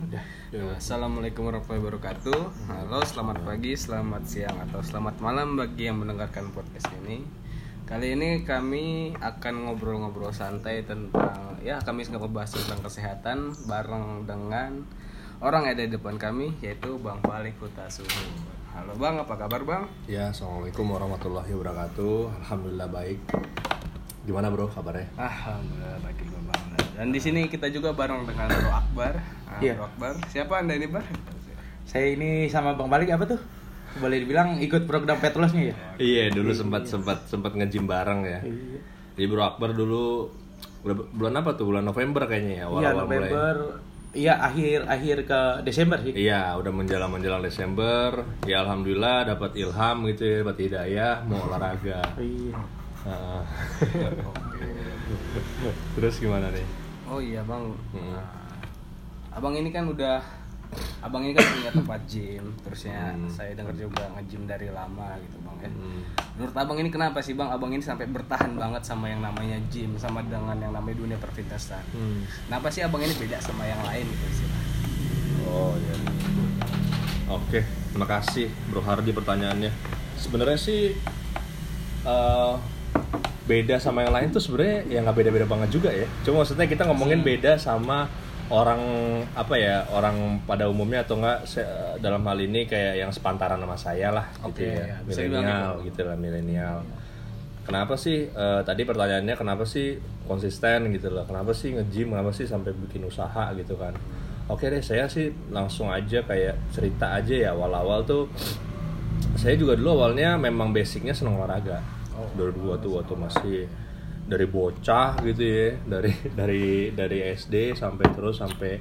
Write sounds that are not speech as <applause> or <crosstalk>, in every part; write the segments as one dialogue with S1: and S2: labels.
S1: Udah.
S2: Assalamualaikum warahmatullahi wabarakatuh. Halo, selamat pagi, selamat siang atau selamat malam bagi yang mendengarkan podcast ini. Kali ini kami akan ngobrol-ngobrol santai tentang ya kami akan membahas tentang kesehatan bareng dengan orang yang ada di depan kami yaitu Bang Balik Huta Suhu. Halo Bang, apa kabar Bang?
S1: Ya, assalamualaikum warahmatullahi wabarakatuh. Alhamdulillah baik. Gimana bro kabarnya?
S2: Alhamdulillah baik. Dan di sini kita juga bareng dengan Bro Akbar. Nah,
S3: Iya.
S2: Bro Akbar. Siapa Anda ini, Bar?
S3: Saya ini sama Bang Balik apa tuh? Boleh dibilang ikut program Petrolesnya ya?
S1: Iya, dulu sempat sempat sempat nge-gym bareng ya.
S3: Iya.
S1: Jadi Bro Akbar dulu bulan- apa tuh? Bulan November kayaknya ya.
S3: Iya
S1: awal-awal mulai.
S3: November, iya akhir akhir ke Desember sih.
S1: Iya, udah menjelang menjelang Desember. Ya alhamdulillah dapat ilham gitu ya, dapat hidayah mau olahraga.
S3: Iya.
S1: Heeh. <laughs> Terus gimana nih?
S2: Oh iya bang,
S1: Hmm.
S2: Nah, abang ini kan udah, abang ini kan punya tempat gym, terusnya
S1: Hmm.
S2: saya dengar juga nge-gym dari lama gitu bang ya.
S1: Hmm.
S2: Menurut abang ini kenapa sih bang, abang ini sampai bertahan banget sama yang namanya gym, sama dengan yang namanya dunia perfitnessan.
S1: Hmm.
S2: Kenapa sih abang ini beda sama yang lain gitu sih?
S1: Oh iya. Oke, terima kasih Bro Hardi pertanyaannya. Sebenarnya sih eh, beda sama yang lain tuh sebenarnya ya nggak beda-beda banget juga ya. Cuma maksudnya kita ngomongin beda sama orang apa ya orang pada umumnya atau enggak dalam hal ini kayak yang sepantaran sama saya lah gitu
S2: Oke,
S1: ya.
S2: ya,
S1: milenial
S2: gitu.
S1: gitu lah milenial. Kenapa sih eh, tadi pertanyaannya kenapa sih konsisten gitu loh? Kenapa sih nge-gym? Kenapa sih sampai bikin usaha gitu kan? Oke deh saya sih langsung aja kayak cerita aja ya awal-awal tuh saya juga dulu awalnya memang basicnya seneng olahraga Dari dua tuh waktu masih dari bocah gitu ya dari dari dari SD sampai terus sampai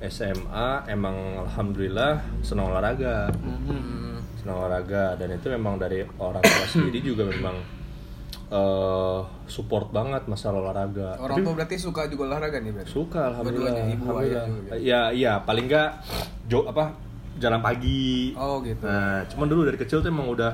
S1: SMA emang alhamdulillah seneng olahraga
S2: Hmm.
S1: senang olahraga dan itu memang dari orang tua sendiri juga memang eh, support banget masalah olahraga
S2: Orang tua berarti suka juga olahraga nih berarti?
S1: suka alhamdulillah
S2: Dua-duanya, ibu,
S1: alhamdulillah
S2: juga.
S1: ya iya paling nggak jo apa jalan pagi
S2: Oh gitu.
S1: nah cuman dulu dari kecil tuh emang udah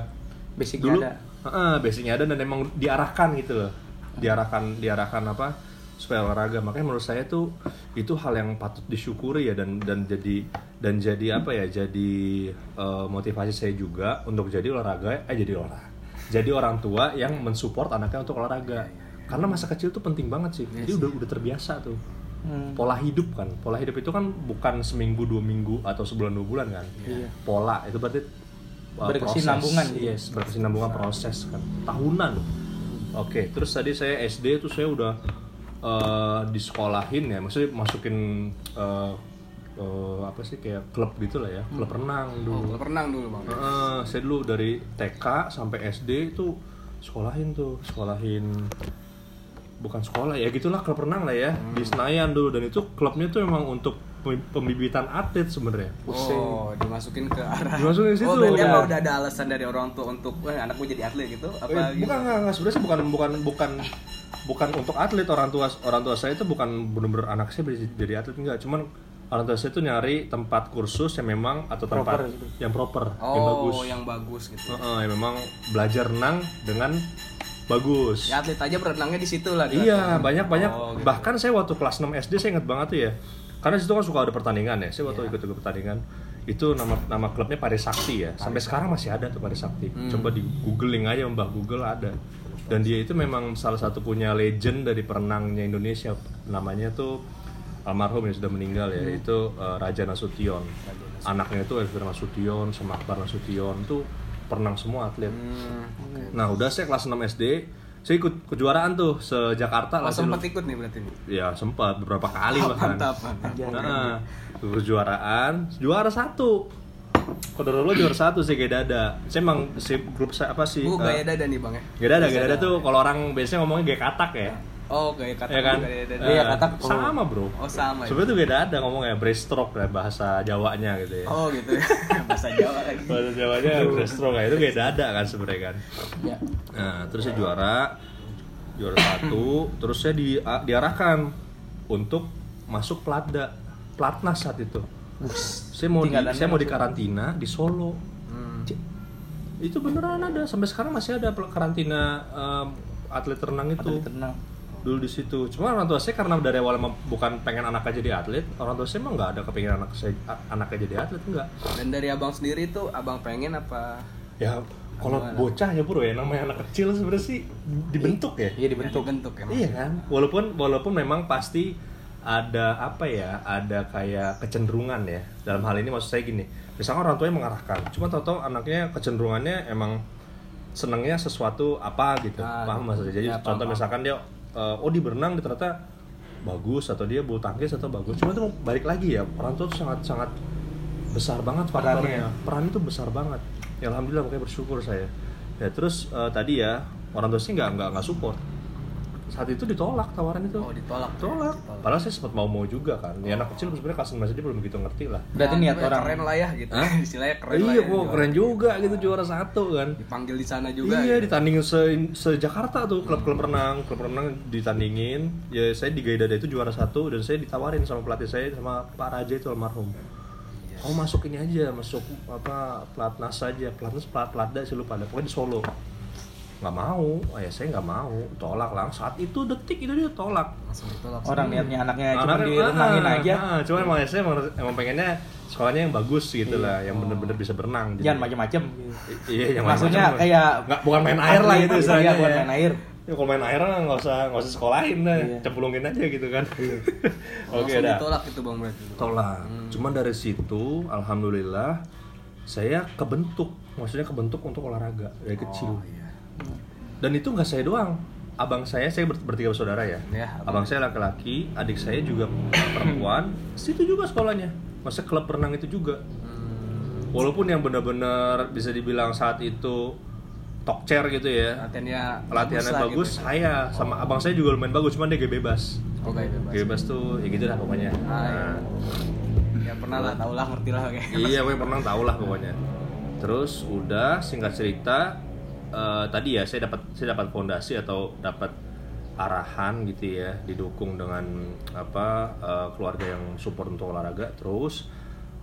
S3: Basicnya
S1: dulu
S3: ada.
S1: Heeh, basicnya ada dan emang diarahkan gitu loh. Diarahkan diarahkan apa supaya olahraga. Makanya menurut saya tuh itu hal yang patut disyukuri ya dan dan jadi dan jadi apa ya jadi eh, motivasi saya juga untuk jadi olahraga eh jadi olahraga jadi orang tua yang mensupport anaknya untuk olahraga. Karena masa kecil tuh penting banget sih. Jadi udah udah terbiasa tuh.
S3: Hmm.
S1: pola hidup kan. Pola hidup itu kan bukan seminggu dua minggu atau sebulan dua bulan kan.
S3: Iya.
S1: pola itu berarti uh,
S3: Berkesinambungan,
S1: proses.
S3: iya.
S1: yes berkesinambungan proses kan. Tahunan. Oke terus tadi saya SD tuh saya udah uh, disekolahin ya. Maksudnya masukin uh, uh, apa sih kayak klub gitu lah ya. Klub renang
S2: Oh,
S1: dulu.
S2: kalau renang dulu bang.
S1: Heeh, saya dulu dari TK sampai SD itu sekolahin tuh, sekolahin bukan sekolah ya gitulah klub renang lah ya. Di Senayan dulu. Dan itu klubnya tuh memang untuk pembibitan atlet sebenarnya.
S2: Oh, dimasukin ke arah.
S1: Dimasukin ke situ,
S2: Oh, berarti
S1: ya.
S2: apa udah ada alasan dari orang tua untuk, wah anakku jadi atlet gitu?
S1: Eh,
S2: Apa gitu?
S1: bukan nggak nggak sebenarnya sih bukan bukan bukan bukan untuk atlet orang tua orang tua saya itu bukan bener-bener anak saya jadi, jadi atlet enggak cuman orang tua saya itu nyari tempat kursus yang memang atau tempat
S3: Proper gitu.
S1: yang proper
S2: Oh,
S1: yang bagus
S2: yang bagus gitu.
S1: Heeh, yang memang belajar renang dengan bagus
S2: Ya atlet aja berenangnya di situ lah.
S1: Iya, banyak banyak.
S2: Oh, gitu.
S1: Bahkan saya waktu kelas 6 SD saya ingat banget tuh ya. Karena situ kan suka ada pertandingan ya. Saya waktu
S2: Iya.
S1: ikut ikut pertandingan itu nama nama klubnya Pare Sakti ya. Sampai sekarang masih ada tuh Pare Sakti.
S2: Hmm.
S1: Coba di googling aja Mbak Google ada. Dan dia itu memang salah satu punya legend dari perenangnya Indonesia. Namanya tuh almarhum yang sudah meninggal ya.
S2: Hmm.
S1: Itu eh, Raja Nasution. Anaknya itu Elvira Nasution sama Akbar Nasution tuh perenang semua atlet.
S2: Hmm.
S1: Nah, udah saya kelas 6 SD, saya ikut kejuaraan tuh se-Jakarta
S2: Oh,
S1: lah.
S2: sempat ikut nih berarti.
S1: Ya, sempat beberapa kali bahkan.
S2: Mantap, mantap.
S1: Nah, kejuaraan, juara satu. Kodoro lo juara satu sih gaya dada. Saya emang si grup saya apa sih?
S2: Bu,
S1: eh,
S2: gaya dada nih bang ya?
S1: gaya dada, gaya dada tuh kalau orang biasanya ngomongnya gaya katak ya.
S2: Oh, gaya kata
S1: Ya kan?
S2: gaya dada.
S3: Iya,
S1: Eh,
S3: katak.
S1: sama, Bro.
S2: Oh, sama ya?
S1: Sebenarnya tuh gaya dada ngomongnya breaststroke lah bahasa Jawanya gitu ya.
S2: Oh, gitu ya. <laughs> Bahasa Jawa lagi.
S1: Bahasa Jawanya breaststroke ya. itu gaya dada kan sebenarnya kan.
S3: Ya.
S1: Nah, terus saya juara, juara satu, terus saya di, a- diarahkan untuk masuk platda, platnas saat itu. Saya mau di, saya mau di karantina di Solo.
S2: Hmm.
S1: Itu beneran ada, sampai sekarang masih ada pel- karantina em, atlet renang itu.
S3: Atlet renang.
S1: Dulu di situ cuma orang tua saya karena dari awal emang bukan pengen anaknya jadi atlet orang tua saya emang nggak ada kepengen anak saya anaknya jadi atlet enggak
S2: Dan dari abang sendiri tuh abang pengen apa?
S1: ya kalau bocah ya bro ya namanya anak kecil sebenarnya sih dibentuk ya
S3: Iya dibentuk.
S2: bentuk emang.
S1: Iya kan, walaupun walaupun memang pasti ada apa ya, ada kayak kecenderungan ya. Dalam hal ini maksud saya gini, misalnya orang tuanya mengarahkan, cuma tahu-tahu anaknya kecenderungannya emang senangnya sesuatu apa gitu,
S2: Ah,
S1: paham maksudnya. Jadi
S2: ya,
S1: contoh
S2: paham.
S1: misalkan dia, eh, oh di berenang dia ternyata bagus atau dia bulu tangkis atau bagus, cuma itu balik lagi ya, orang tua tuh sangat sangat besar banget faktornya,
S3: Perannya.
S1: peran itu besar banget. Ya alhamdulillah makanya bersyukur saya. Ya terus eh, tadi ya orang tua sih nggak nggak nggak support saat itu ditolak tawaran itu
S2: Oh, ditolak.
S1: tolak
S2: Ditolak.
S1: padahal saya sempat mau mau juga kan ya anak kecil sebenarnya kelas masih dia belum begitu ngerti lah
S3: Berarti
S2: Ya,
S3: niat
S2: tapi
S3: orang
S2: keren lah ya gitu.
S1: Hah? <laughs>
S2: Istilahnya keren lah
S1: iya
S2: ya.
S1: kok
S2: juara.
S1: keren juga gitu juara satu kan
S2: Dipanggil di sana juga.
S1: iya
S2: gitu.
S1: ditandingin se, se Jakarta tuh klub-klub renang klub renang ditandingin ya saya di Gaidada itu juara satu dan saya ditawarin sama pelatih saya sama Pak Raja itu almarhum kamu masuk ini aja masuk apa pelatnas aja pelatnas plat platda sih lupa ada pokoknya di Solo nggak mau oh, ya saya nggak mau tolak langsung saat itu detik itu dia tolak
S2: Langsung ditolak.
S3: orang niatnya anaknya cuma direnangin
S1: ah,
S3: aja.
S1: ah, cuma emang saya emang, emang pengennya sekolahnya yang bagus gitu lah, yang bener-bener bisa berenang. Jadi-
S3: Jangan macem-macem.
S1: I- Iya, yang
S3: Maksudnya
S1: macam-macam.
S3: kayak
S1: nggak bukan main air lah gitu
S3: Iya,
S1: istilahnya.
S3: bukan
S1: ya.
S3: main air.
S1: Ya, kalau main air lah nggak usah nggak usah sekolahin dah,
S3: Iya.
S1: cemplungin aja gitu kan. <laughs> Oke
S2: Langsung
S1: dah.
S2: ditolak itu Bang berarti.
S1: Tolak. Cuman dari situ, alhamdulillah saya kebentuk, maksudnya kebentuk untuk olahraga dari kecil.
S2: Oh, iya.
S1: Dan itu nggak saya doang. Abang saya, saya ber- bertiga bersaudara ya.
S2: Ya,
S1: abang. saya laki-laki, adik saya juga perempuan. Situ juga sekolahnya. Masa klub renang itu juga.
S2: Hmm,
S1: Walaupun yang benar-benar bisa dibilang saat itu talk chair gitu ya.
S2: latihannya
S1: Latihannya
S2: lah
S1: bagus,
S2: gitu.
S1: saya sama abang saya juga lumayan bagus, cuman dia gak bebas.
S2: Oh, gak bebas.
S1: Gak bebas tuh, ya gitu lah pokoknya.
S2: Ah, iya. Ya pernah lah, tau lah, ngerti lah kayak.
S1: iya, gue pernah tahu lah pokoknya. Terus udah singkat cerita eh, tadi ya saya dapat saya dapat fondasi atau dapat arahan gitu ya, didukung dengan apa eh, keluarga yang support untuk olahraga. Terus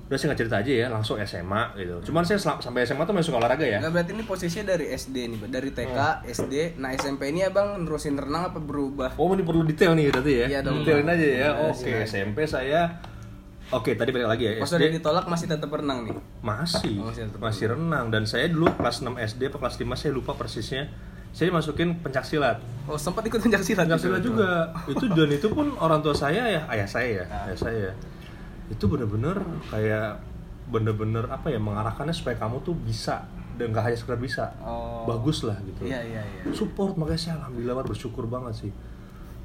S1: udah singkat cerita aja ya, langsung SMA gitu. Cuman saya sampai SMA tuh masuk olahraga ya.
S2: Enggak berarti ini posisinya dari SD nih, dari TK,
S1: Oh.
S2: SD. Nah, SMP ini Abang nerusin renang apa berubah?
S1: Oh ini perlu detail nih berarti ya?
S2: Iya dong.
S1: Detailin aja ya.
S2: Iya,
S1: Oke
S2: iya.
S1: SMP saya. Oke tadi balik lagi ya.
S2: Pas
S1: SD
S2: ditolak masih tetap renang nih.
S1: masih
S2: Oh, masih
S1: masih, renang dan saya dulu kelas 6 SD atau kelas 5 saya lupa persisnya. Saya dimasukin pencak silat.
S2: Oh, sempat ikut pencak silat.
S1: Pencak silat
S2: betul.
S1: juga. itu dan itu pun orang tua saya ya, ayah saya ya,
S2: Ah.
S1: ayah saya. Itu bener-bener kayak bener-bener apa ya mengarahkannya supaya kamu tuh bisa dan nggak hanya sekedar bisa,
S2: Oh.
S1: bagus lah gitu
S2: Iya, iya, iya.
S1: support makanya saya alhamdulillah bersyukur banget sih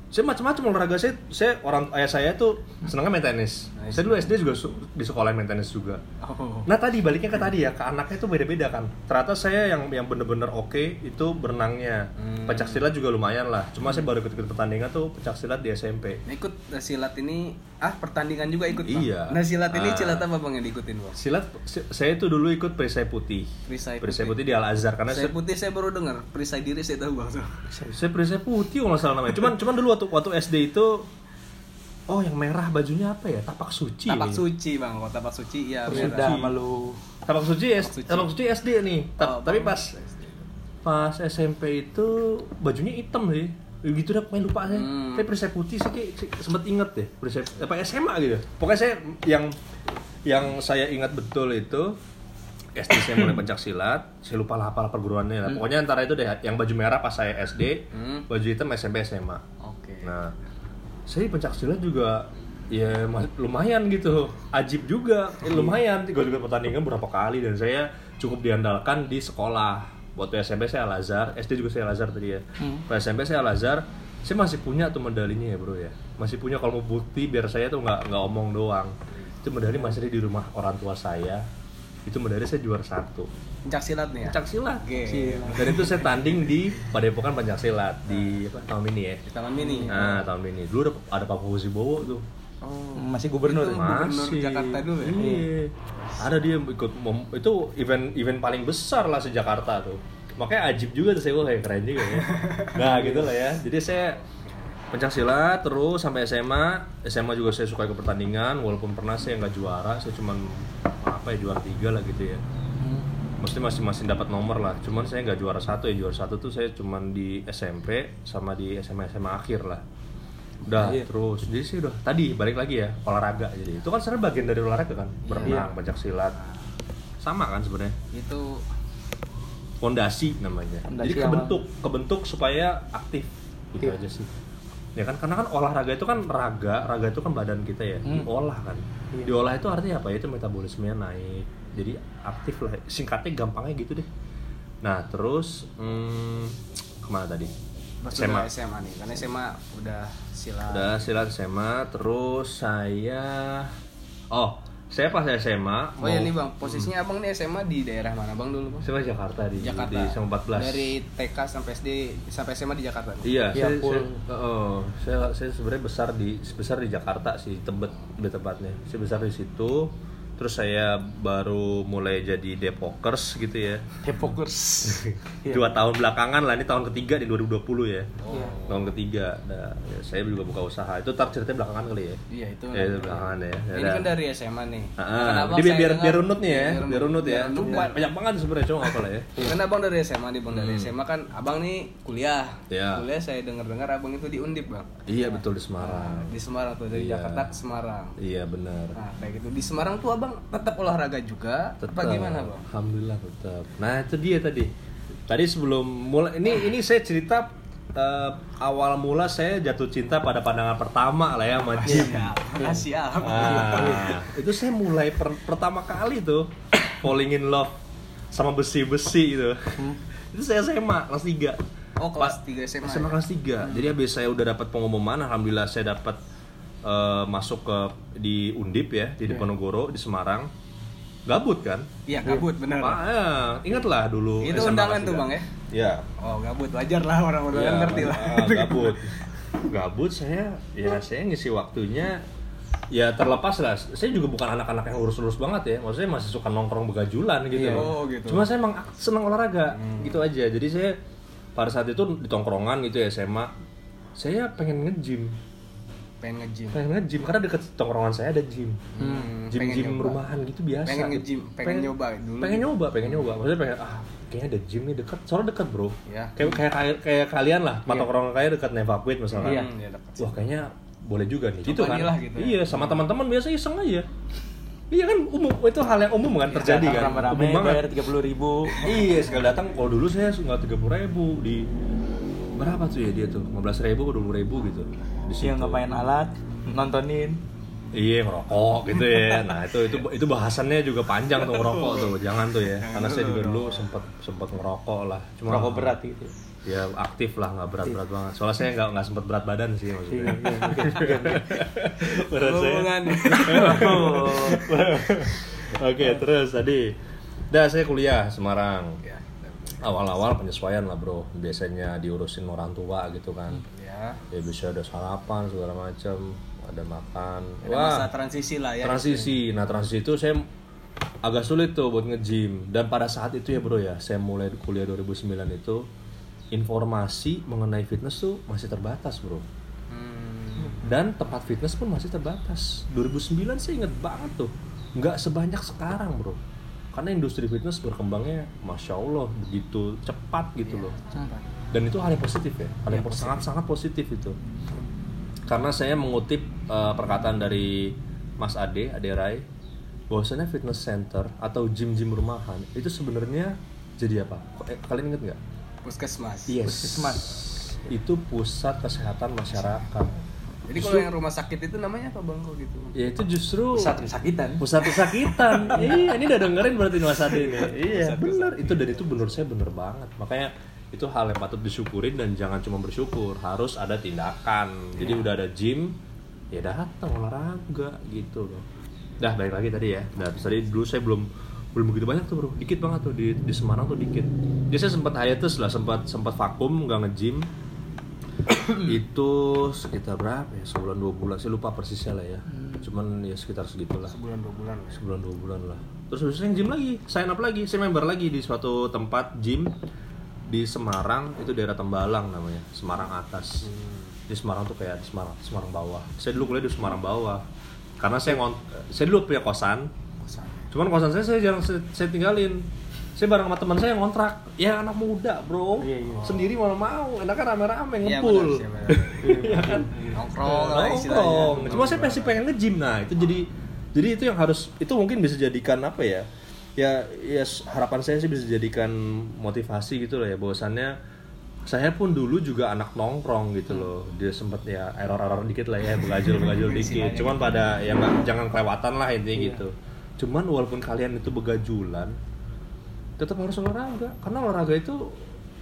S1: saya macam-macam olahraga. Saya saya orang ayah saya tuh senangnya main tenis.
S2: Nice.
S1: saya dulu SD juga su- di sekolah main tenis juga.
S2: Oh.
S1: nah tadi baliknya ke tadi ya ke anaknya itu beda-beda kan. Ternyata saya yang yang bener-bener oke itu berenangnya.
S2: Hmm.
S1: pencak silat juga lumayan lah. Cuma saya baru ikut-ikut pertandingan tuh pencak silat di SMP
S2: Nah, ikut silat ini ah pertandingan juga ikut Bang?
S1: Iya.
S2: Nah silat ini
S1: Ah.
S2: silat apa bang yang diikutin bang?
S1: silat si- saya tuh dulu ikut perisai putih
S2: Perisai
S1: perisai
S2: putih.
S1: putih di Al Azhar karena
S2: Saya
S1: saya
S2: putih saya baru dengar perisai diri saya tahu bang.
S1: saya perisai putih kalau nggak salah namanya cuman cuman dulu waktu waktu SD itu oh yang merah bajunya apa ya tapak suci
S2: Tapak
S1: ini.
S2: suci bang, kalau tapak suci ya
S3: Sudah
S2: merah.
S3: malu.
S1: tapak suci
S2: Tapak suci.
S1: tapak suci SD nih Ta-
S2: Oh,
S1: tapi pas pas SMP itu bajunya hitam sih gitu dah pokoknya lupa saya
S2: Hmm.
S1: tapi perisai putih sih sempet inget deh perisai apa SMA gitu pokoknya saya yang yang saya ingat betul itu SD saya mulai <clears throat> pencak silat saya lupa lah apa perguruannya lah pokoknya antara itu deh yang baju merah pas saya SD
S2: Hmm.
S1: baju hitam SMP SMA
S2: Oke.
S1: Nah, saya pencak silat juga ya ma- lumayan gitu, ajib juga, Eh, lumayan. Gue juga pertandingan berapa kali dan saya cukup diandalkan di sekolah. Waktu SMP saya Al Azhar, SD juga saya Al Azhar tadi ya. Pas SMP saya Al Azhar, saya masih punya tuh medalinya ya bro ya. Masih punya kalau mau bukti biar saya tuh nggak nggak omong doang. Itu medali masih ada di rumah orang tua saya. Itu medali saya juara satu.
S2: Pencak silat nih ya.
S1: Pencak silat.
S2: Oke.
S1: Dan itu saya tanding di Padepokan Pencak Silat di apa, tahun ini ya.
S2: Di taman mini.
S1: Nah, tahun ini dulu ada, ada Pak Fauzi Bowo tuh.
S2: Oh.
S3: Masih gubernur.
S2: Itu-
S3: ya?
S2: Gubernur Jakarta dulu ya?
S1: Iya. Ada dia ikut itu event event paling besar lah se Jakarta tuh. Makanya ajib juga tuh saya wah keren juga ya. <laughs> Nah, gitu lah ya. Jadi saya pencak silat terus sampai SMA. SMA juga saya suka ikut pertandingan walaupun pernah saya nggak juara, saya cuman apa ya juara tiga lah gitu ya. mesti masih masih dapat nomor lah cuman saya nggak juara satu ya juara satu tuh saya cuman di SMP sama di SMA SMA akhir lah udah
S3: Iya.
S1: terus. Jadi sih udah tadi balik lagi ya olahraga. Jadi itu kan sebenarnya bagian dari olahraga kan? Berenang pencak silat. Sama kan sebenarnya?
S2: Itu
S1: fondasi namanya.
S3: Fondasi
S1: jadi
S3: awal.
S1: kebentuk kebentuk supaya aktif. Gitu
S3: Iya.
S1: aja sih. Ya kan karena kan olahraga itu kan raga raga itu kan badan kita ya
S3: Hmm.
S1: diolah kan.
S3: Iya.
S1: diolah itu artinya apa? Itu metabolismenya naik. Jadi aktif lah singkatnya gampangnya gitu deh. Nah terus hmm, ke mana
S2: tadi
S1: SMA
S2: udah SMA nih, karena SMA udah silat.
S1: udah silat SMA terus saya oh saya pas SMA
S2: Oh iya nih bang, posisinya abang nih SMA di daerah mana bang dulu bang?
S1: saya di Jakarta di
S2: Jakarta.
S1: di SMA 14
S2: Dari TK sampai SD sampai SMA di Jakarta. nih?
S1: Iya,
S3: Iya,
S1: saya,
S3: full.
S1: saya, oh, saya, saya sebenarnya besar di besar di Jakarta sih, Tebet lebih tepatnya. Saya besar di situ. Terus saya baru mulai jadi Depokers gitu ya.
S3: Depokers. <laughs> Iya.
S1: Dua tahun belakangan lah, ini tahun ketiga di 2020 ya.
S3: Iya.
S1: Tahun ketiga. Nah, ya, saya juga buka usaha. Itu tar ceritanya belakangan kali ya.
S2: Iya itu.
S1: Ya, itu belakangan ya.
S2: Ini
S1: Ya,
S2: kan dari SMA nih.
S1: Ah,
S2: Kan
S1: ah.
S2: abang
S1: Jadi biar,
S2: saya
S1: biar,
S2: dengar-
S1: biar runut nih ya,
S2: Biar
S1: biar runut ya. Ba- Banyak banget sebenarnya cuma apa lah ya.
S2: Kan abang dari SMA nih bang dari
S1: Hmm.
S2: SMA kan abang nih kuliah.
S1: Iya.
S2: Kuliah saya dengar-dengar abang itu di Undip bang.
S1: Iya betul di Semarang.
S2: Nah, di Semarang tuh dari
S1: Iya.
S2: Jakarta ke Semarang.
S1: Iya benar.
S2: Nah kayak gitu di Semarang tuh abang tetap olahraga juga. Apa gimana bang?
S1: Alhamdulillah tetap. Nah itu dia tadi. Tadi sebelum mulai ini ini saya cerita eh, awal mula saya jatuh cinta pada pandangan pertama lah ya sama gym.
S2: Makasih ya.
S1: Ah, itu saya mulai per- pertama kali tuh falling in love sama besi-besi itu. Itu saya SMA kelas 3.
S2: Oh kelas 3 SMA.
S1: SMA
S2: ya?
S1: kelas 3. Jadi habis saya udah dapat pengumuman, alhamdulillah saya dapat eh, masuk ke di Undip ya, di Diponegoro di Semarang. Gabut kan?
S2: Iya gabut bener.
S1: Pak, ya, ingatlah dulu.
S2: Itu
S1: SMA
S2: undangan tuh
S1: tiga.
S2: bang ya?
S1: Iya.
S2: Oh gabut wajar lah orang-orang
S1: Iya,
S2: ngerti lah.
S1: ah, gabut. Gabut saya, ya saya ngisi waktunya ya terlepas lah. Saya juga bukan anak-anak yang lurus-lurus banget ya. Maksudnya masih suka nongkrong begajulan gitu.
S2: Iya. Oh, gitu.
S1: Cuma saya emang senang olahraga gitu aja. Jadi saya pada saat itu di tongkrongan gitu ya SMA, saya pengen nge-gym.
S2: Pengen nge-gym.
S1: Pengen nge-gym karena deket tongkrongan saya ada gym.
S2: Hmm,
S1: Gym
S2: pengen
S1: gym
S2: nyoba.
S1: rumahan gitu biasa.
S2: Pengen nge-gym, pengen nyoba dulu.
S1: Pengen nyoba, pengen nyoba. Maksudnya pengen ah kayaknya ada gym nih dekat. Soalnya dekat, Bro.
S2: Iya.
S1: Kayak kayak kayak, kalian lah,
S3: Iya.
S1: tongkrongan kayak dekat Nevaquit misalnya.
S3: Iya.
S2: Hmm, ya deket.
S1: Wah, kayaknya boleh juga nih.
S2: Coba
S1: gitu kan.
S2: lah gitu ya.
S1: Iya, sama teman-teman biasa iseng aja. Iya kan umum itu hal yang umum kan terjadi kan. Umum
S3: bayar
S1: banget.
S3: tiga puluh ribu.
S1: Iya, sekali datang kalau dulu saya nggak tiga puluh ribu di berapa tuh ya dia tuh 15 ribu atau 20 ribu gitu di
S3: Dia
S1: situ.
S3: ngapain alat, nontonin.
S1: Iya ngerokok gitu ya. Nah itu itu itu bahasannya juga panjang tuh ngerokok tuh. Jangan tuh ya. Karena saya juga dulu sempat sempat ngerokok lah. Cuma
S3: Rokok berat gitu.
S1: Ya aktif lah nggak berat berat banget. Soalnya saya nggak nggak sempat berat badan sih maksudnya.
S3: iya, iya, iya.
S1: berat saya. <laughs> Oke terus tadi. Dah saya kuliah Semarang.
S2: Ya.
S1: Awal-awal penyesuaian lah bro. Biasanya diurusin orang tua gitu kan.
S2: Ya.
S1: Ya bisa ada sarapan segala macam. Ada makan.
S2: Ada masa transisi lah ya.
S1: transisi nah transisi itu saya agak sulit tuh buat nge-gym dan pada saat itu ya bro ya saya mulai kuliah 2009 itu informasi mengenai fitness tuh masih terbatas bro
S2: Hmm.
S1: dan tempat fitness pun masih terbatas 2009 saya inget banget tuh nggak sebanyak sekarang bro karena industri fitness berkembangnya masya allah begitu cepat gitu loh.
S2: Cepat.
S1: dan itu hal yang positif ya hal yang sangat sangat positif. itu. Karena saya mengutip uh, perkataan dari Mas Ade Ade Rai bahwasanya fitness center atau gym-gym rumahan itu sebenarnya jadi apa? Eh, kalian inget nggak?
S2: Puskesmas.
S1: yes.
S3: Puskesmas.
S1: itu pusat kesehatan masyarakat
S2: Jadi kalau yang rumah sakit itu namanya apa bang kok gitu?
S1: ya itu justru
S3: Pusat kesakitan.
S1: pusat kesakitan. <laughs> Iya ini udah dengerin berarti Mas Ade nih iya benar itu dan itu menurut saya bener banget. Makanya itu hal yang patut disyukurin dan jangan cuma bersyukur. Harus ada tindakan. Jadi udah ada gym ya datang olahraga gitu loh. Dah balik lagi tadi ya. Nah terus tadi dulu saya belum belum begitu banyak tuh bro. Dikit banget tuh di, di Semarang tuh dikit. Jadi saya sempat hiatus lah sempat sempat vakum nggak nge-gym <coughs> itu sekitar berapa ya? Sebulan dua bulan. Saya lupa persisnya lah ya. Cuman ya sekitar segitulah.
S2: Sebulan dua bulan. ya.
S1: sebulan dua bulan lah. Terus habis gym lagi. Sign up lagi. Saya member lagi di suatu tempat gym di Semarang. Itu daerah Tembalang namanya. Semarang atas. Di Semarang tuh kayak di Semarang Semarang bawah. Saya dulu kuliah di Semarang bawah. Karena saya ngon saya dulu punya kosan.
S2: Kosan.
S1: cuman kosan saya saya jarang saya, saya tinggalin saya bareng sama teman saya yang ngontrak. Ya anak muda bro.
S3: Iya, iya.
S1: sendiri malah mau enak kan rame-rame
S2: Iya,
S1: ngepul. <laughs> Iya kan?
S2: Nongkrong lah istilahnya.
S1: nongkrong cuma saya pasti pengen nge-gym nah itu jadi jadi itu yang harus itu mungkin bisa jadikan apa ya? Ya ya harapan saya sih bisa jadikan motivasi gitu loh ya. Bahwasannya saya pun dulu juga anak nongkrong gitu loh. Dia sempet ya error-error dikit lah ya begajul begajul dikit. cuman pada ya nggak jangan kelewatan lah intinya gitu. Cuman walaupun kalian itu begajulan tetap harus olahraga. Karena olahraga itu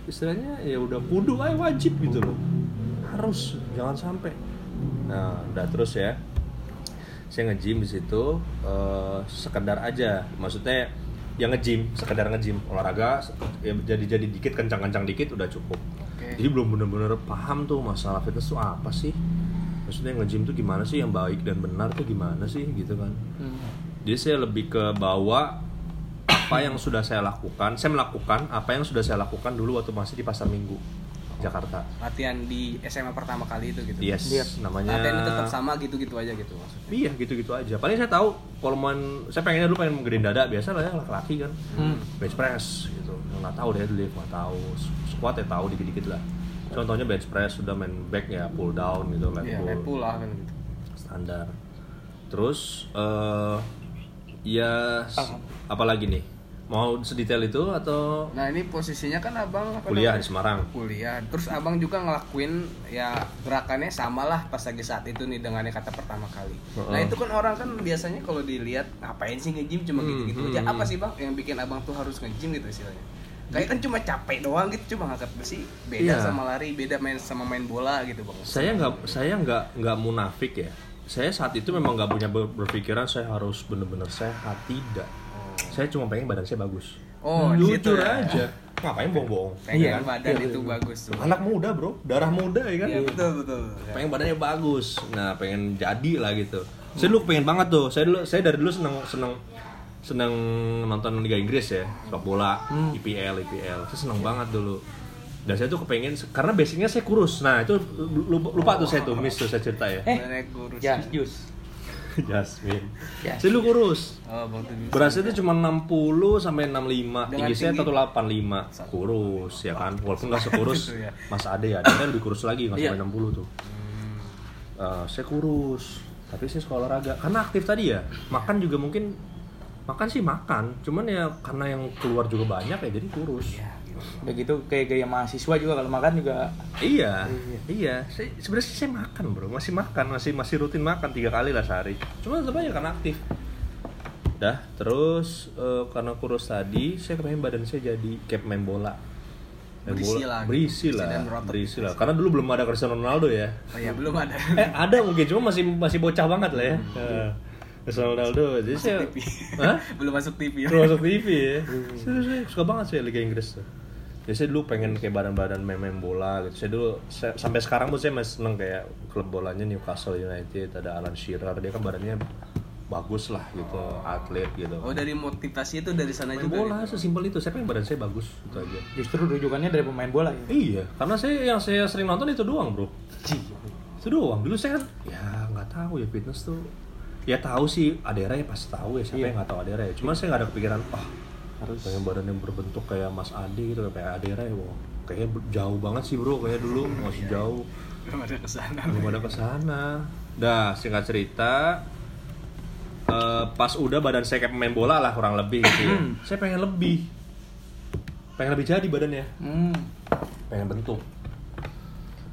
S1: istilahnya ya udah kudu aja wajib gitu loh. Harus jangan sampai. Nah udah terus ya. Saya nge-gym di situ eh, sekedar aja. Maksudnya yang nge-gym sekedar nge-gym. Olahraga ya jadi jadi dikit kencang-kencang dikit udah cukup.
S2: Oke.
S1: jadi belum bener-bener paham tuh masalah fitness tuh apa sih? Maksudnya nge-gym tuh gimana sih? Yang baik dan benar tuh gimana sih? Gitu kan. Jadi saya lebih ke bawa apa yang sudah saya lakukan saya melakukan apa yang sudah saya lakukan dulu waktu masih di pasar minggu Jakarta
S2: Latihan di SMA pertama kali itu gitu.
S1: yes
S3: Iya.
S1: namanya
S2: Latihan tetap sama gitu-gitu aja gitu maksudnya.
S1: Iya gitu-gitu aja. Paling saya tahu kalau main, saya pengennya dulu pengen gedein dada biasa lah ya laki-laki kan.
S3: Hmm.
S1: Bench press gitu. Nggak tahu deh dulu nggak tahu. Squat ya tahu dikit-dikit lah. Contohnya bench press sudah main back ya pull down gitu leg
S2: Iya,
S1: pull.
S2: leg pull lah kan gitu.
S1: standar. Terus eh ya s- apa lagi nih? Mau sedetail itu atau
S2: Nah, ini posisinya kan Abang apa
S1: kuliah di
S2: namanya?
S1: Semarang?
S2: kuliah terus abang juga ngelakuin ya gerakannya sama lah pas lagi saat itu nih dengan yang kata pertama kali nah
S1: Heeh.
S2: itu kan orang kan biasanya kalau dilihat ngapain sih nge-gym cuma
S1: Hmm,
S2: gitu-gitu
S1: hmm,
S2: aja
S1: hmm.
S2: apa sih bang yang bikin abang tuh harus nge-gym gitu istilahnya kayak kan cuma capek doang gitu cuma ngangkat besi beda
S1: Iya.
S2: sama lari beda main sama main bola gitu bang
S1: saya nggak saya nggak nggak munafik ya saya saat itu memang nggak punya ber- berpikiran saya harus bener-bener sehat tidak saya cuma pengen badan saya bagus.
S2: Oh, di situ
S1: jujur
S2: ya.
S1: aja. Ngapain bohong-bohong?
S2: Pengen
S1: Iya. kan?
S2: badan
S1: Iya,
S2: itu
S1: iya.
S2: bagus tuh.
S1: Anak muda bro. Darah muda ya kan?
S2: Iya, betul betul.
S1: Pengen badannya bagus. Nah pengen jadi lah gitu. Saya dulu pengen banget tuh. Saya dulu saya dari dulu seneng seneng seneng nonton Liga Inggris ya. Sepak bola IPL IPL saya seneng banget dulu. Dan saya tuh kepengen karena basicnya saya kurus. Nah itu lupa, lupa tuh saya tuh miss tuh saya cerita ya.
S3: Eh,
S2: kurus.
S3: Jus. <laughs>
S1: Jasmine
S3: Jasmine.
S1: saya dulu kurus
S2: oh
S1: Berasnya itu cuma 60 sampai 65.
S2: Dengan
S1: Tinggi saya
S2: tinggi-
S1: 185. Kurus ya kan. Walaupun nggak sekurus <laughs>
S2: Gitu ya.
S1: Mas Ade ya. Dia kan lebih kurus lagi nggak
S3: Iya.
S1: sampai 60 tuh. Eh, saya kurus. Tapi saya suka olahraga karena aktif tadi ya. Makan juga mungkin makan sih makan. Cuman ya karena yang keluar juga banyak ya jadi kurus.
S2: Iya.
S3: Udah gitu kayak gaya mahasiswa juga kalau makan juga
S1: Iya, iya. Saya, sebenarnya sih saya makan bro, masih makan, masih masih rutin makan tiga kali lah sehari. Cuma tetap aja karena aktif. Dah, terus eh, karena kurus tadi, saya kepengen badan saya jadi kayak main bola. Main
S2: Berisi
S1: bola-
S2: lah
S1: berisi
S2: Berisi
S1: lah, berisi lah. Karena dulu belum ada Cristiano Ronaldo ya.
S2: oh ya belum ada <laughs>
S1: Eh ada mungkin, cuma masih masih bocah banget lah ya. Eh, Cristiano Ronaldo, jadi saya,
S2: TV.
S1: Hah? <laughs>
S2: belum masuk TV ya
S1: Terus masuk TV ya. Serius, saya suka banget sih Liga Inggris tuh. Jadi saya dulu pengen kayak badan-badan main-main bola gitu. Saya dulu saya- sampai sekarang pun saya masih seneng kayak klub bolanya Newcastle United, ada Alan Shearer, dia kan badannya bagus lah gitu, atlet gitu.
S2: oh dari motivasi itu dari sana
S1: main
S2: juga
S1: bola
S2: gitu.
S1: sesimpel itu. Saya pengen badan saya bagus itu aja.
S3: justru rujukannya dari pemain bola ya.
S1: Iya, karena saya yang saya sering nonton itu doang, Bro. Itu doang. Dulu saya kan ya nggak tahu ya fitness tuh. Ya tahu sih Adera ya pasti tahu ya siapa
S3: Iya.
S1: yang nggak tahu Adera ya. Cuma saya nggak ada kepikiran, ah
S3: Harus.
S1: Pengen badan yang berbentuk kayak Mas Ade gitu kayak Adera ya wah. Kayaknya jauh banget sih bro kayak dulu. Masih jauh.
S2: Belum ada ke sana
S1: belum ada ke sana dah singkat cerita eh, pas udah badan saya kayak pemain bola lah kurang lebih gitu ya. <clears throat> saya pengen lebih. Pengen lebih jadi badannya.
S3: Hmm.
S1: pengen bentuk.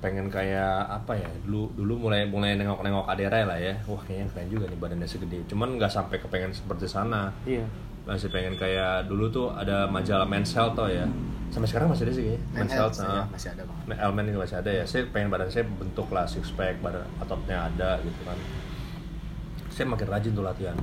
S1: Pengen kayak apa ya dulu dulu mulai mulai nengok nengok Adera lah ya. Wah kayaknya keren juga nih badannya segede. Cuman nggak sampai kepengen seperti sana.
S3: Iya.
S1: Masih pengen kayak dulu tuh ada majalah Men's Health tuh ya. Sampai sekarang masih ada sih kayaknya.
S2: Men
S1: Men's
S2: Health,
S1: Health
S2: ya,
S1: nah.
S2: masih ada bang.
S1: Elmen ini masih ada ya. Saya pengen badan saya bentuk lah six pack badan ototnya ada gitu kan. Saya makin rajin tuh latihan.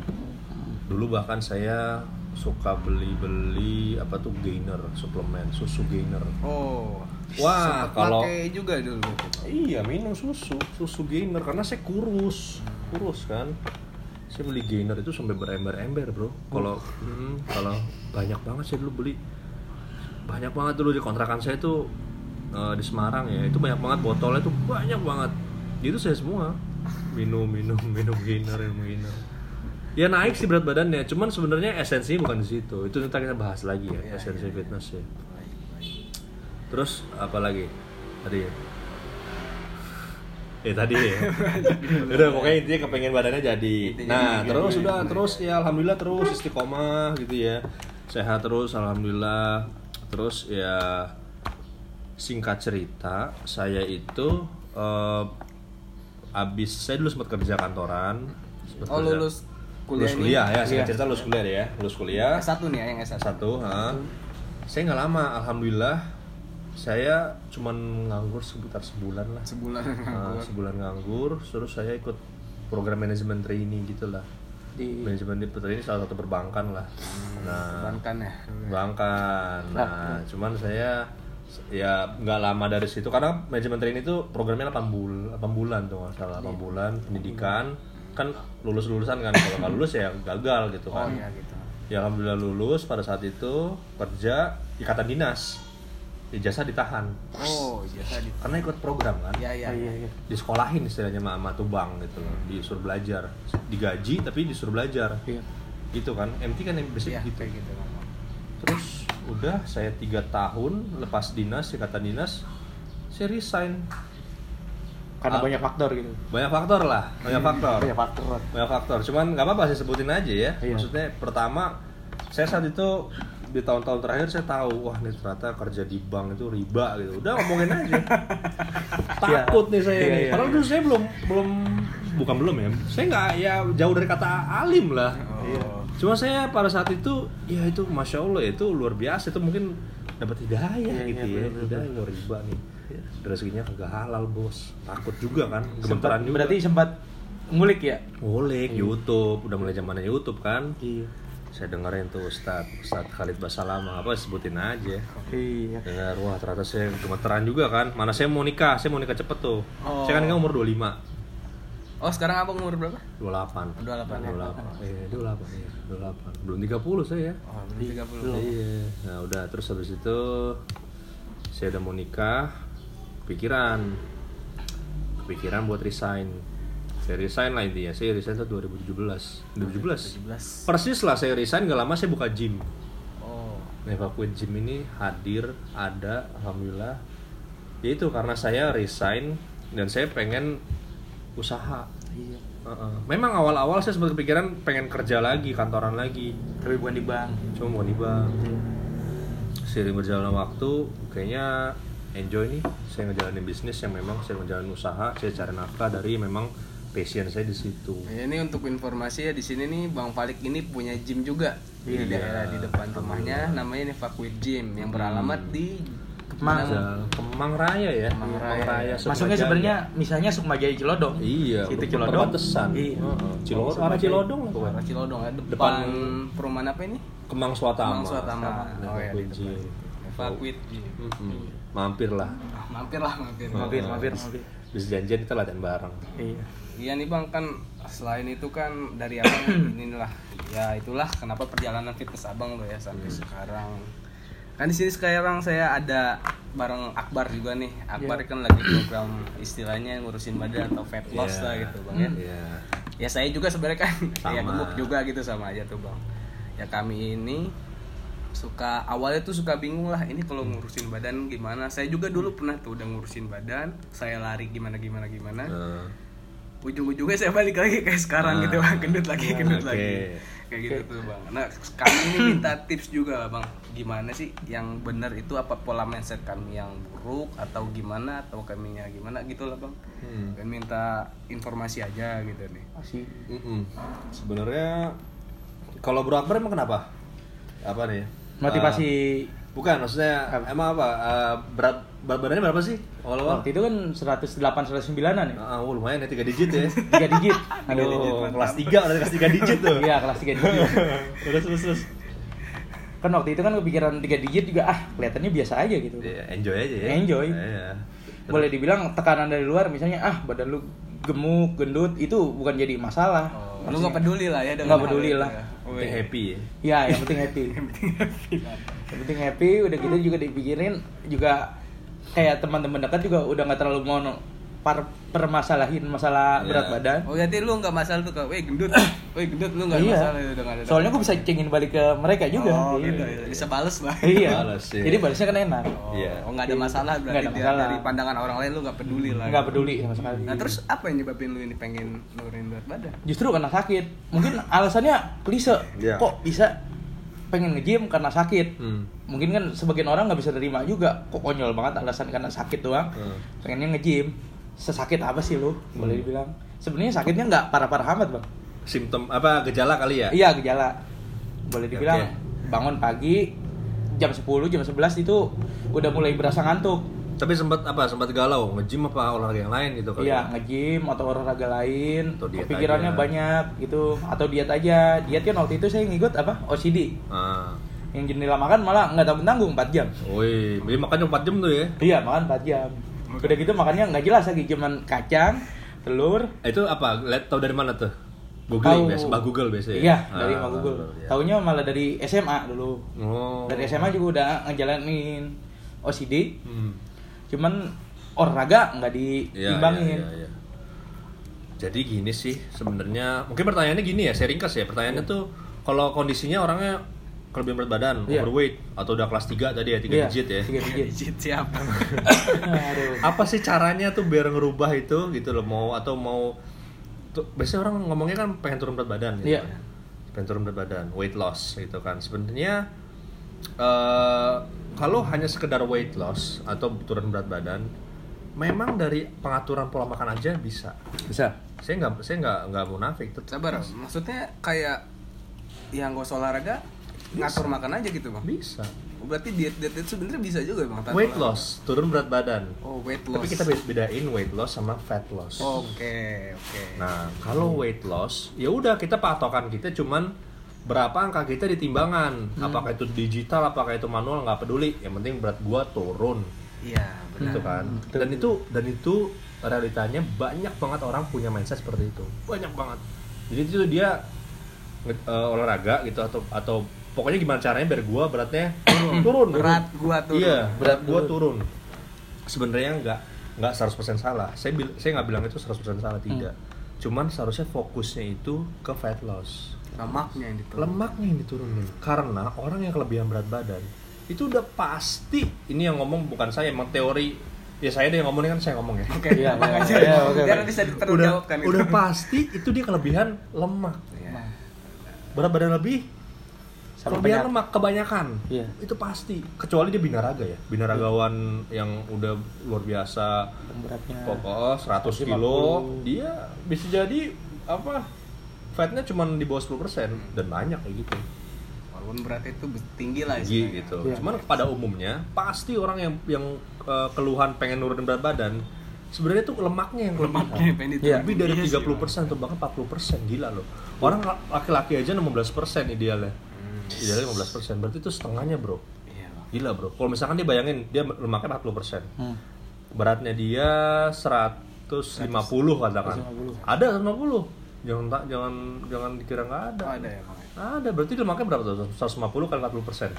S1: Dulu bahkan saya suka beli-beli apa tuh gainer suplemen susu gainer.
S2: Oh
S1: Wah, kalau-
S2: pakai juga dulu.
S1: Iya minum susu susu gainer karena saya kurus. Kurus kan saya beli gainer itu sampai berember-ember bro kalau hmm, kalau banyak banget saya dulu beli banyak banget dulu di kontrakan saya tuh eh, di Semarang ya itu banyak banget botolnya tuh banyak banget itu saya semua minum minum <laughs> minum gainer minum gainer Ya naik sih berat badannya, cuman sebenarnya esensinya bukan di situ. Itu nanti kita bahas lagi ya,
S2: Iya,
S1: esensi
S2: iya.
S1: fitness ya. Terus apa lagi? Tadi ya. Eh tadi ya. <laughs> Udah pokoknya intinya kepengen badannya jadi.
S2: Intinya
S1: Nah,
S2: gitu,
S1: terus
S2: gitu.
S1: udah terus ya alhamdulillah terus istiqomah gitu ya. Sehat terus alhamdulillah. Terus ya singkat cerita, saya itu eh, abis saya dulu sempat kerja kantoran. sempat
S2: Oh
S1: kerja-
S2: lulus kuliah
S1: lulus
S2: ini?
S1: kuliah ya, singkat
S3: Iya.
S1: cerita lulus kuliah ya, lulus kuliah
S2: S1 nih ya yang S1.
S1: satu, ha. Saya nggak lama, alhamdulillah. Saya cuman nganggur sekitar sebulan lah.
S2: Sebulan
S1: Nah, sebulan nganggur, terus saya ikut program manajemen training gitu lah.
S3: Di
S1: Manajemen training salah satu perbankan lah. Nah,
S2: Perbankan ya.
S1: perbankan. Nah, cuman saya ya nggak lama dari situ karena manajemen training itu programnya 8 bulan, 8 bulan tuh nggak salah 8 bulan pendidikan kan lulus lulusan kan kalau nggak lulus ya gagal gitu
S2: Oh
S1: kan
S2: iya gitu.
S1: ya alhamdulillah lulus pada saat itu kerja ikatan dinas ijazah ditahan
S2: Oh, biasa di
S1: karena ikut program kan
S2: Iya iya.
S3: iya iya.
S1: disekolahin istilahnya sama sama tuh bank gitu loh disuruh belajar digaji tapi disuruh belajar
S3: Iya.
S1: gitu kan MT kan yang basic
S2: Iya,
S1: gitu
S2: gitu.
S1: Terus udah saya tiga tahun lepas dinas ikatan dinas saya resign
S3: Karena
S1: Ah.
S3: banyak faktor gitu.
S1: banyak faktor lah banyak faktor
S3: Banyak faktor.
S1: banyak faktor cuman nggak apa-apa saya sebutin aja ya
S3: Iya.
S1: maksudnya pertama saya saat itu di tahun-tahun terakhir saya tahu wah nih ternyata kerja di bank itu riba gitu. Udah ngomongin aja. <laughs> Takut nih saya
S3: Iya,
S1: nih
S3: iya,
S1: padahal
S3: iya.
S1: dulu saya belum belum bukan belum ya? saya nggak ya jauh dari kata alim lah.
S3: Iya.
S2: Oh.
S1: cuma saya pada saat itu ya itu masya allah itu luar biasa. Itu mungkin dapat hidayah
S3: Iya,
S1: gitu
S3: iya,
S1: ya.
S3: bener-bener.
S1: hidayah luar riba nih. Rezekinya kagak halal bos. Takut juga kan gemeteran juga.
S3: Berarti sempat ngulik ya?
S1: ngulik YouTube. Udah mulai zamannya YouTube kan.
S3: Iya.
S1: Saya dengerin tuh Ustad Ustad Khalid Basalamah apa sebutin aja
S3: Iya.
S1: dengar wah ternyata saya gemeteran juga kan mana saya mau nikah saya mau nikah cepet tuh
S2: Oh.
S1: saya kan nikah umur 25
S2: Oh, sekarang abang umur berapa?
S1: 28
S2: 28, ya.
S1: 28 iya 28 iya 28 belum 30 saya ya
S2: Oh, belum 30.
S1: Iya. Nah udah terus habis itu saya udah mau nikah, kepikiran, kepikiran buat resign. Saya resign lah intinya. Saya resign tuh 2017. 2017.
S2: 17.
S1: Persis lah saya resign, gak lama saya buka gym.
S2: Oh.
S1: Evacuate Gym ini hadir, ada, alhamdulillah. Ya itu karena saya resign dan saya pengen usaha.
S3: Iya.
S1: Heeh. Memang awal-awal saya sempat kepikiran pengen kerja lagi, kantoran lagi
S3: Tapi bukan di bank.
S1: cuma mau di bank seiring berjalannya waktu kayaknya enjoy nih saya ngejalanin bisnis yang memang saya ngejalanin usaha saya cari nafkah dari memang passion saya di situ
S2: Ya, ini untuk informasi ya di sini nih Bang Falik ini punya gym juga di
S1: Iya.
S2: daerah di depan rumahnya namanya Nevakuit Gym yang beralamat di
S3: Kemang.
S1: Kemang Raya ya
S2: Kemang Raya.
S1: Sukma
S3: Masuknya sebenarnya misalnya Sukma Jaya Cilodong.
S1: iya per-
S3: Cilodong.
S1: perbatasan
S3: Iya.
S1: Heeh. Cilodong arah. Cilodong lah.
S2: Arah Cilodong ya depan,
S1: Depan-
S2: perumahan apa ini?
S1: Kemang Swatama
S2: Kemang Swatama. Oh ya di depan. Gym.
S1: Mm-mm. mampir lah
S2: Ah, mampir lah mampir.
S3: Mampir, mampir, mampir.
S1: bisa janjian kita latihan bareng
S3: Iya.
S2: Iya nih bang. Kan selain itu kan dari abang <clears throat> inilah ya itulah kenapa perjalanan fitness abang lo ya sampai sekarang. Kan di sini sekarang saya ada bareng Akbar juga nih. Akbar kan lagi program istilahnya ngurusin badan atau fat loss
S1: Iya.
S2: lah gitu bang ya.
S1: Iya.
S2: ya saya juga sebenarnya kan <laughs> ya
S1: Sama.
S2: gemuk juga gitu sama aja tuh bang. Ya kami ini suka awalnya tuh suka bingung lah ini kalau ngurusin badan gimana. Saya juga dulu pernah tuh udah ngurusin badan saya lari gimana gimana gimana.
S1: Nah,
S2: ujung-ujungnya saya balik lagi kayak sekarang
S1: Ah.
S2: gitu bang gendut lagi gendut
S1: Oke.
S2: lagi kayak gitu tuh bang nah kami ini <clears throat> minta tips juga bang gimana sih yang benar itu apa pola mindset kami yang buruk atau gimana atau kaminya gimana gitu lah bang
S1: Hmm.
S2: dan minta informasi aja gitu nih
S1: Mm-mm. Sebenarnya kalau Bro Akbar emang kenapa? Apa nih?
S3: motivasi
S1: Eh, bukan, maksudnya emang apa? Eh, berat berat badannya berapa sih? Awal-awal?
S3: waktu itu kan 108 109-an ya.
S1: Ah, oh, lumayan ya 3 digit ya.
S3: Tiga digit. <laughs>
S1: Aduh, kelas 3 udah kelas 3 digit tuh.
S3: Iya, kelas 3 digit. <laughs>
S1: terus terus terus.
S3: Kan waktu itu kan kepikiran 3 digit juga ah, kelihatannya biasa aja gitu.
S1: Ya, enjoy aja ya.
S3: Enjoy.
S1: Iya.
S3: Boleh dibilang tekanan dari luar misalnya ah, badan lu gemuk, gendut itu bukan jadi masalah.
S2: oh, lu nggak peduli lah ya dengan
S3: Nggak
S2: hal
S3: peduli
S2: itu
S3: lah.
S2: ya. Oh, iya.
S1: happy ya.
S3: Ya, yang penting happy. <laughs> yang penting happy, udah gitu juga dipikirin juga kayak teman-teman dekat juga udah nggak terlalu mau par permasalahin masalah
S1: Iya.
S3: berat badan.
S2: Oh berarti lu nggak masalah tuh kak, weh gendut, <coughs> weh gendut lu nggak
S3: Iya.
S2: masalah itu dengan ada.
S3: Soalnya gue bisa cengin balik ke mereka juga.
S2: Oh,
S3: Iya.
S2: gitu, ya. bisa bales lah. <laughs>
S3: Iya.
S1: Balas, iya.
S3: Jadi balasnya kan enak.
S2: Oh,
S1: Iya.
S2: oh nggak ada masalah berarti
S3: Nggak ada masalah.
S2: dari pandangan orang lain lu nggak peduli lah.
S3: Nggak peduli sama sekali.
S2: Nah terus apa yang nyebabin lu ini pengen nurunin berat badan?
S3: Justru karena sakit. Mungkin alasannya klise.
S1: Iya.
S3: Kok bisa pengen nge-gym karena sakit?
S1: Hmm.
S3: Mungkin kan sebagian orang nggak bisa terima juga. Kok konyol banget alasan karena sakit doang.
S1: Hmm.
S3: Pengennya nge-gym. Sesakit apa sih lu? Boleh dibilang. Sebenarnya sakitnya nggak parah-parah amat, Bang.
S1: Simptom apa gejala kali ya?
S3: Iya, gejala. Boleh dibilang
S1: Oke.
S3: bangun pagi jam 10, jam 11 itu udah mulai berasa ngantuk.
S1: Tapi sempat apa? Sempat galau, nge-gym apa olahraga yang lain gitu kali.
S3: Iya,
S1: ya?
S3: nge-gym atau olahraga lain,
S1: Atau diet
S3: kepikirannya
S1: aja.
S3: banyak gitu, atau diet aja. Diet kan waktu itu saya ngikut apa? OCD.
S1: Ah.
S3: Yang jendela makan malah nggak tanggung-tanggung 4 jam.
S1: Wih, jadi makan 4 jam tuh ya?
S3: Iya, makan 4 jam. Udah gitu makannya nggak jelas lagi, cuman kacang, telur.
S1: Itu apa? Lihat tahu dari mana tuh? Googling
S3: Tahu.
S1: biasa, mbah Google biasa ya?
S3: Iya, dari
S1: Ah,
S3: Mbak Google.
S1: iya.
S3: Taunya malah dari SMA dulu.
S1: Oh.
S3: Dari SMA juga udah ngejalanin OCD,
S1: Hmm.
S3: Cuman olahraga nggak
S1: Iya,
S3: diimbangin.
S1: iya, iya, iya. Jadi gini sih sebenarnya, mungkin pertanyaannya gini ya, saya ringkas ya. Pertanyaannya tuh kalau kondisinya orangnya kelebihan berat badan,
S3: Iya.
S1: overweight atau udah kelas 3 tadi ya, 3
S3: Iya,
S1: digit ya.
S3: tiga digit. <laughs>
S2: Digit siapa?
S3: Aduh.
S1: Apa sih caranya tuh biar ngerubah itu gitu loh, mau atau mau tuh, biasanya orang ngomongnya kan pengen turun berat badan gitu.
S3: Iya.
S1: Pengen turun berat badan, weight loss gitu kan. Sebenarnya eh kalau hanya sekedar weight loss atau turun berat badan, memang dari pengaturan pola makan aja bisa.
S3: Bisa.
S1: Saya nggak saya nggak nggak munafik tuh.
S2: Sabar, maksudnya kayak yang gak usah olahraga ngatur makan aja gitu bang.
S1: Bisa.
S2: Berarti diet diet itu sebenarnya bisa juga bang. tanpa
S1: Weight
S2: olahraga.
S1: loss, turun berat badan.
S2: Oh weight loss.
S1: Tapi kita be- bedain weight loss sama fat loss.
S2: Oke oke.
S1: Nah, kalau weight loss, ya udah kita patokan kita cuman berapa angka kita di timbangan. Apakah itu digital, apakah itu manual, nggak peduli. Yang penting berat gua turun,
S2: Iya benar.
S1: gitu kan. Dan itu dan itu realitanya banyak banget orang punya mindset seperti itu. Banyak banget. Jadi itu dia eh, olahraga gitu atau atau pokoknya gimana caranya biar gua beratnya turun, turun.
S2: Berat gua turun.
S1: Iya, berat gua
S3: turun.
S1: Sebenarnya nggak nggak 100% salah. Saya saya nggak bilang itu 100% salah tidak. Cuman seharusnya fokusnya itu ke fat loss.
S2: Lemaknya yang diturun.
S1: Lemaknya yang diturunin. Karena orang yang kelebihan berat badan itu udah pasti ini yang ngomong bukan saya, emang teori ya saya deh yang ngomongnya kan saya ngomong ya.
S2: Oke,
S3: Iya, iya, iya, oke, oke.
S2: bisa
S1: udah
S2: diterjawabkan itu.
S1: udah pasti itu dia kelebihan lemak.
S2: Iya.
S1: Berat badan lebih
S3: Sama
S1: kelebihan
S3: banyak.
S1: lemak kebanyakan
S3: Iya.
S1: itu pasti kecuali dia binaraga ya binaragawan yang udah luar biasa
S3: Beratnya.
S1: pokok 100 kilo dia bisa jadi apa fatnya cuma di bawah 10% dan banyak kayak gitu
S2: Walaupun berat itu tinggi lah
S1: tinggi
S2: istilahnya.
S1: gitu
S3: Iya.
S1: cuman pada umumnya pasti orang yang yang uh, keluhan pengen nurunin berat badan sebenarnya tuh lemaknya yang
S2: Lemaknya pengen
S3: Iya.
S1: lebih dari
S2: Iya sih,
S1: 30% atau bahkan 40% gila loh orang laki-laki aja 16% idealnya
S2: Hmm.
S1: idealnya 15% berarti itu setengahnya bro
S2: Iya, Bang.
S1: Gila bro, kalau misalkan dia bayangin dia lemaknya 40%
S3: Hmm.
S1: Beratnya dia 150 katakan
S3: 150.
S1: Ada 150 Jangan tak jangan jangan dikira nggak ada.
S2: Oh, ada ya, Bang.
S1: Ada, berarti lemaknya berapa tuh? 150 kali 40 persen.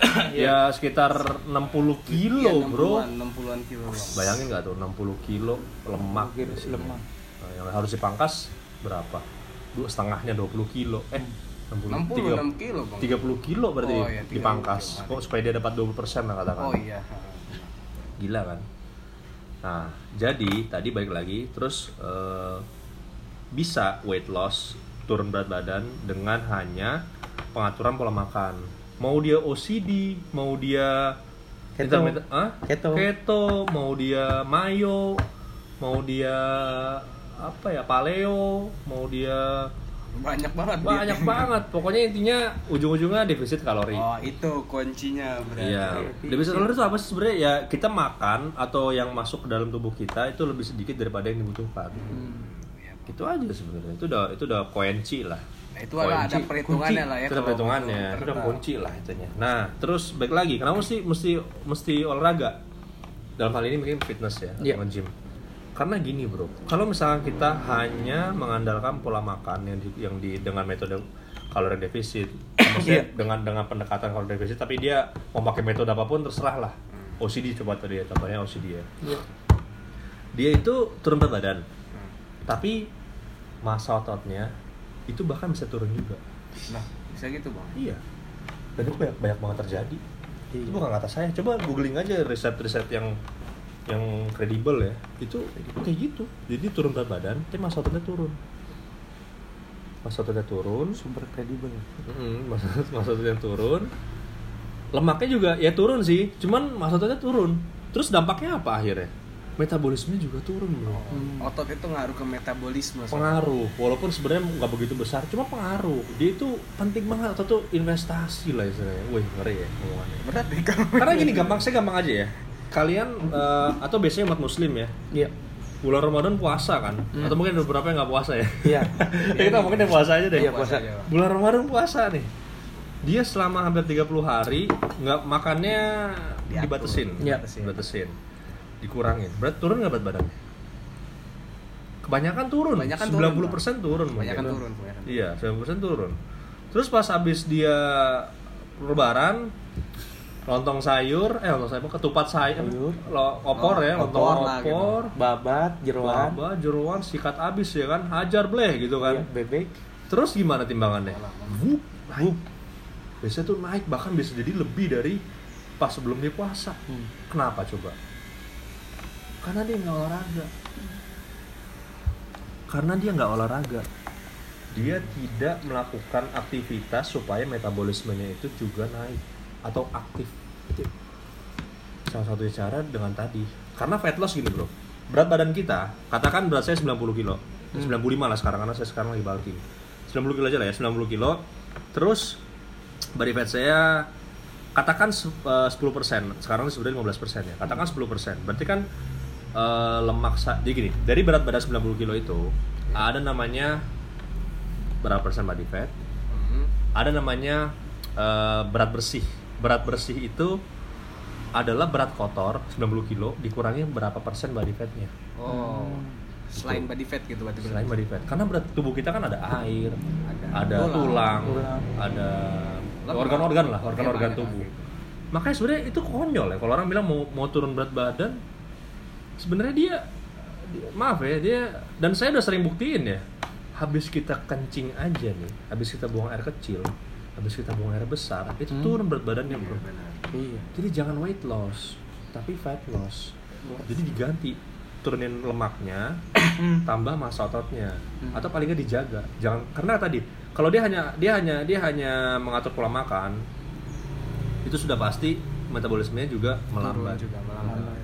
S1: <coughs> ya sekitar 60 kilo
S2: Iya,
S1: bro.
S2: 60-an 60-an kilo. Bang.
S1: Bayangin nggak tuh 60 kilo lemak
S3: Kira si lemak.
S1: Nah, yang harus dipangkas berapa? Dua setengahnya 20 kilo. Eh, 60,
S2: 60 6 kilo, Bang.
S1: 30 kilo berarti
S2: Oh, iya, 30
S1: dipangkas.
S2: kilo.
S1: Oh, supaya dia dapat 20 persen lah katakan.
S2: Oh iya.
S1: Gila kan? Nah, jadi tadi balik lagi, terus eh, bisa weight loss, turun berat badan dengan hanya pengaturan pola makan. Mau dia OCD, mau dia
S3: Keto.
S1: intermittent- ah?
S3: Keto.
S1: keto, mau dia mayo, mau dia apa ya paleo, mau dia
S2: Banyak banget.
S1: banyak
S2: dietnya.
S1: banget. Pokoknya intinya ujung-ujungnya defisit kalori.
S2: Oh, itu kuncinya berarti.
S1: Iya. Defisit kalori itu apa sih sebenarnya? Ya kita makan atau yang masuk ke dalam tubuh kita itu lebih sedikit daripada yang dibutuhkan.
S2: Iya.
S1: Itu aja sebenarnya. Itu udah itu udah kunci lah.
S2: Nah, itu ada, ada
S1: Kunci.
S2: perhitungannya lah ya.
S1: Itu ada perhitungannya. Itu udah kunci lah itunya. Nah, terus baik lagi. Kenapa mesti mesti mesti olahraga? Dalam hal ini mungkin fitness ya, atau gym. Karena gini bro, kalau misalnya kita hanya mengandalkan pola makan yang di, yang di dengan metode kalori defisit, maksudnya
S3: Iya.
S1: dengan dengan pendekatan kalori defisit, tapi dia mau pakai metode apa pun terserah lah. OCD coba tadi ya, contohnya OCD ya.
S3: Iya.
S1: dia itu turun berat badan. Tapi masa ototnya itu bahkan bisa turun juga.
S2: Nah, bisa gitu bang.
S1: iya. Dan itu banyak banyak banget terjadi.
S3: Iya.
S1: itu bukan kata saya. Coba googling aja riset-riset yang yang kredibel ya. Itu kayak gitu. Jadi turun berat badan tapi masa ototnya turun. Masa ototnya turun.
S3: Sumber kredibel.
S1: Mm, masa masa ototnya turun. Lemaknya juga ya turun sih. Cuman masa ototnya turun. Terus dampaknya apa akhirnya metabolisme juga turun bro.
S3: Hmm.
S2: Otot itu ngaruh ke metabolisme. soalnya.
S1: pengaruh. Walaupun sebenarnya nggak begitu besar cuma pengaruh. Dia itu penting banget. Otot tuh investasi lah istilahnya. Wih ngeri ya ngomongannya
S2: Berat
S1: karena gini gampang saya gampang aja ya. Kalian eh, atau biasanya umat muslim ya
S3: iya.
S1: bulan Ramadan puasa kan?
S3: Hmm.
S1: atau mungkin ada beberapa yang nggak puasa ya?
S3: Iya.
S1: Ya <laughs> kita mungkin yang puasa aja deh.
S3: Iya, puasa.
S1: bulan Ramadan puasa nih. Dia selama hampir 30 hari nggak makannya
S2: Diatur.
S1: dibatesin
S3: Iya.
S1: dibatesin dikurangin berat turun nggak berat badannya kebanyakan turun
S2: Kebanyakan
S1: 90%
S2: turun,
S1: turun
S2: Kebanyakan
S1: mungkin.
S2: turun, kebanyakan
S1: iya 90% turun terus pas habis dia lebaran lontong sayur eh lontong sayur ketupat sayur,
S3: Sayur.
S1: lo, opor
S2: Oh,
S1: ya lontong
S2: opor lah, gitu.
S1: opor
S3: babat jeroan
S1: Baba, jeruan, sikat abis ya kan, hajar bleh gitu kan.
S3: iya, bebek
S1: Terus gimana timbangannya? Wup, naik. Biasanya tuh naik bahkan bisa jadi lebih dari pas sebelum dia puasa.
S3: Hmm.
S1: Kenapa coba? Karena dia nggak olahraga. Karena dia nggak olahraga. Dia tidak melakukan aktivitas supaya metabolismenya itu juga naik atau aktif. Salah satu cara dengan tadi. Karena fat loss gini bro, berat badan kita, katakan berat saya 90 kilo, 95 lah sekarang karena saya sekarang lagi bulking. 90 kilo aja lah ya, 90 kilo. Terus body fat saya katakan se- eh, 10%, sekarang sudah 15% ya. Katakan 10%. Berarti kan eh, lemak sa- jadi gini, dari berat badan 90 kilo itu ada namanya berapa persen body fat,
S2: Hmm.
S1: ada namanya eh, berat bersih. Berat bersih itu adalah berat kotor 90 kilo dikurangi berapa persen body fatnya.
S2: Oh. Selain body fat gitu berarti.
S1: Selain body fat, karena berat tubuh kita kan ada air,
S2: Ada
S1: ada,
S2: tulang.
S1: tulang,
S3: Tulang.
S1: ada
S2: Lemak.
S1: organ-organ lah, organ-organ tubuh.
S2: gitu.
S1: Makanya sebenarnya itu konyol ya. Kalau orang bilang mau mau turun berat badan, sebenarnya dia, dia- maaf ya dia dan saya udah sering buktiin ya. Habis kita kencing aja nih, habis kita buang air kecil, habis kita buang air besar, itu
S3: Hmm.
S1: turun berat badannya bro.
S3: iya
S1: Jadi jangan weight loss, tapi fat loss. Jadi diganti turunin lemaknya, <coughs> tambah massa ototnya,
S3: Hmm.
S1: atau paling nggak dijaga. Jangan karena tadi kalau dia hanya dia hanya dia hanya mengatur pola makan, itu sudah pasti metabolismenya juga melambat.
S2: Juga melambat.